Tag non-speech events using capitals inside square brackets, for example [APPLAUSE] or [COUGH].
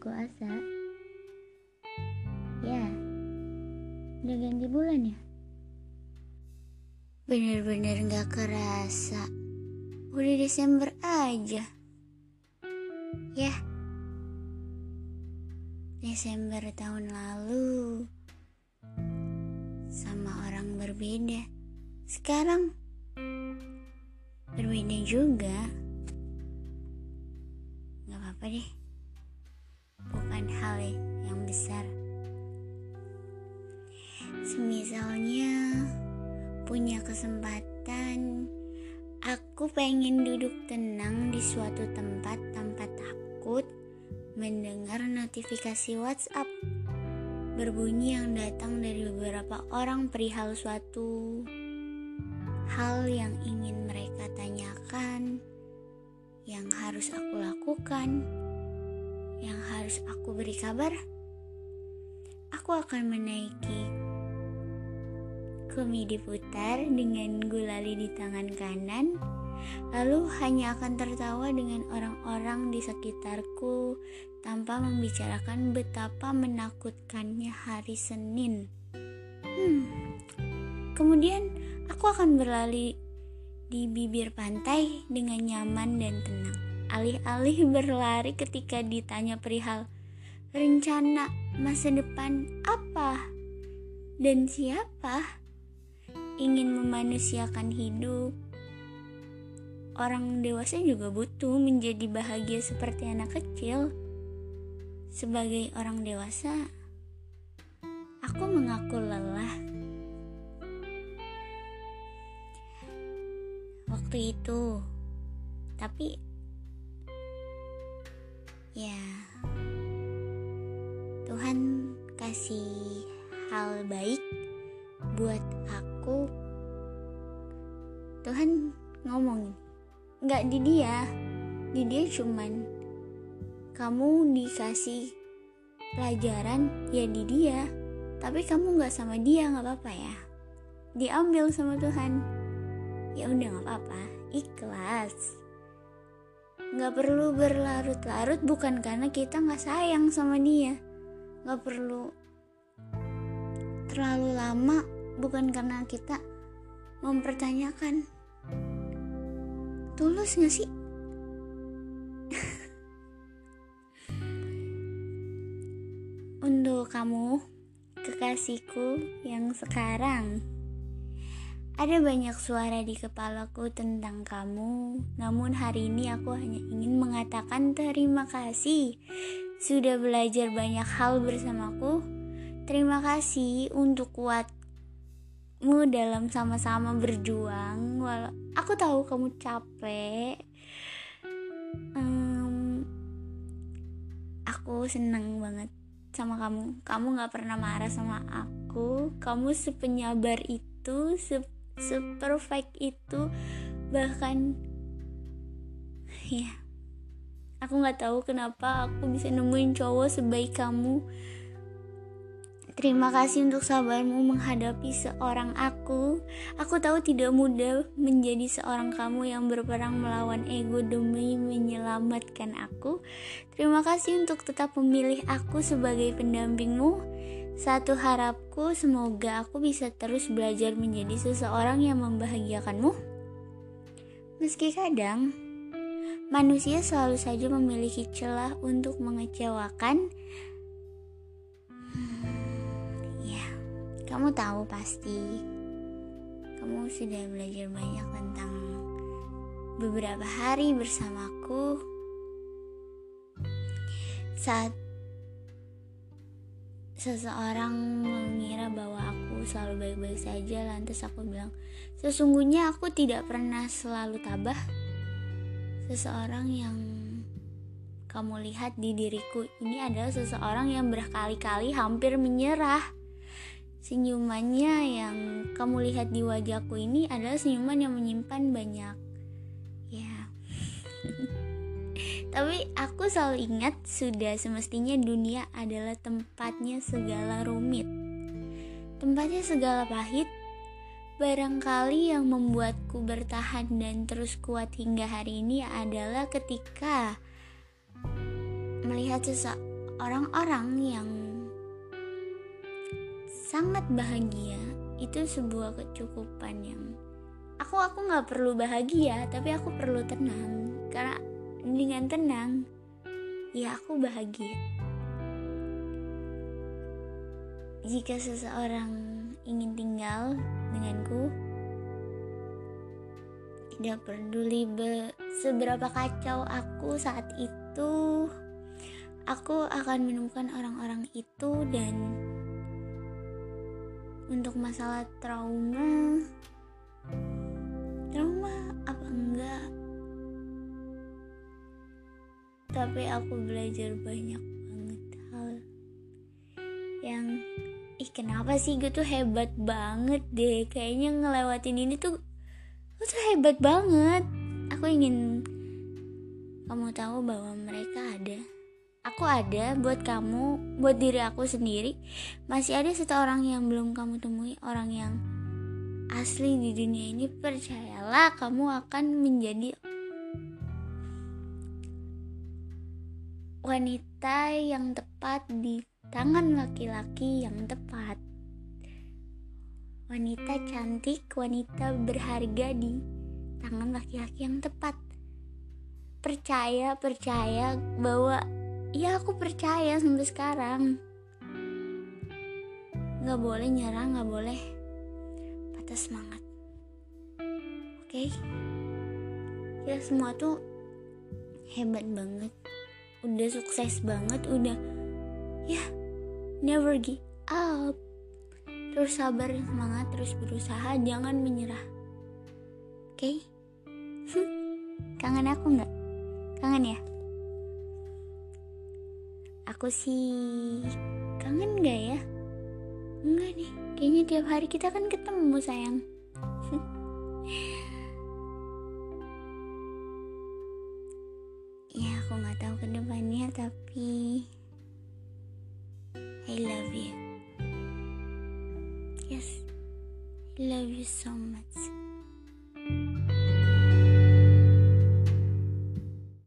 aku asa. Ya, udah ganti bulan ya? Bener-bener gak kerasa. Udah Desember aja. Ya, Desember tahun lalu sama orang berbeda. Sekarang berbeda juga. Gak apa-apa deh hal yang besar. Semisalnya punya kesempatan, aku pengen duduk tenang di suatu tempat tanpa takut mendengar notifikasi WhatsApp berbunyi yang datang dari beberapa orang perihal suatu hal yang ingin mereka tanyakan, yang harus aku lakukan, harus aku beri kabar. Aku akan menaiki Kumi diputar dengan gulali di tangan kanan, lalu hanya akan tertawa dengan orang-orang di sekitarku tanpa membicarakan betapa menakutkannya hari Senin. Hmm. Kemudian aku akan berlari di bibir pantai dengan nyaman dan tenang. Alih-alih berlari ketika ditanya perihal rencana masa depan apa dan siapa ingin memanusiakan hidup. Orang dewasa juga butuh menjadi bahagia seperti anak kecil. Sebagai orang dewasa, aku mengaku lelah. Waktu itu, tapi ya, Tuhan kasih hal baik buat aku. Tuhan ngomong nggak di dia. Di dia cuman kamu dikasih pelajaran ya di dia. Tapi kamu nggak sama dia nggak apa-apa ya. Diambil sama Tuhan. Ya udah nggak apa-apa. Ikhlas nggak perlu berlarut-larut bukan karena kita nggak sayang sama dia. Nggak perlu terlalu lama bukan karena kita mempertanyakan. Tulus gak sih? [LAUGHS] Untuk kamu kekasihku yang sekarang ada banyak suara di kepalaku tentang kamu, namun hari ini aku hanya ingin mengatakan terima kasih. Sudah belajar banyak hal bersamaku. Terima kasih untuk kuat mu dalam sama-sama berjuang. Walau aku tahu kamu capek. Um, aku seneng banget sama kamu. Kamu nggak pernah marah sama aku. Kamu sepenyabar itu se, se perfect itu bahkan ya aku nggak tahu kenapa aku bisa nemuin cowok sebaik kamu Terima kasih untuk sabarmu menghadapi seorang aku. Aku tahu tidak mudah menjadi seorang kamu yang berperang melawan ego demi menyelamatkan aku. Terima kasih untuk tetap memilih aku sebagai pendampingmu. Satu harapku, semoga aku bisa terus belajar menjadi seseorang yang membahagiakanmu. Meski kadang manusia selalu saja memiliki celah untuk mengecewakan, Kamu tahu pasti, kamu sudah belajar banyak tentang beberapa hari bersamaku. Saat seseorang mengira bahwa aku selalu baik-baik saja, lantas aku bilang, "Sesungguhnya aku tidak pernah selalu tabah." Seseorang yang kamu lihat di diriku ini adalah seseorang yang berkali-kali hampir menyerah Senyumannya yang kamu lihat di wajahku ini adalah senyuman yang menyimpan banyak ya. Tapi aku selalu ingat sudah semestinya dunia adalah tempatnya segala rumit. Tempatnya segala pahit. Barangkali yang membuatku bertahan dan terus kuat hingga hari ini adalah ketika melihat seseorang orang yang sangat bahagia itu sebuah kecukupan yang aku aku nggak perlu bahagia tapi aku perlu tenang karena dengan tenang. Ya aku bahagia. Jika seseorang ingin tinggal denganku tidak peduli be seberapa kacau aku saat itu aku akan menemukan orang-orang itu dan untuk masalah trauma trauma apa enggak tapi aku belajar banyak banget hal yang ih kenapa sih gue tuh hebat banget deh? Kayaknya ngelewatin ini tuh gue tuh hebat banget. Aku ingin kamu tahu bahwa mereka ada. Aku ada buat kamu buat diri aku sendiri. Masih ada satu orang yang belum kamu temui orang yang asli di dunia ini. Percayalah kamu akan menjadi wanita yang tepat di tangan laki-laki yang tepat wanita cantik, wanita berharga di tangan laki-laki yang tepat. Percaya, percaya bahwa ya aku percaya sampai sekarang. Gak boleh nyerah, gak boleh patah semangat. Oke? Okay? Ya semua tuh hebat banget. Udah sukses banget, udah ya never give up. Terus sabar semangat terus berusaha jangan menyerah. Oke? Okay? [LAUGHS] kangen aku nggak? Kangen ya? Aku sih kangen nggak ya? Enggak nih kayaknya tiap hari kita kan ketemu sayang [LAUGHS] tapi I love you Yes, I love you so much.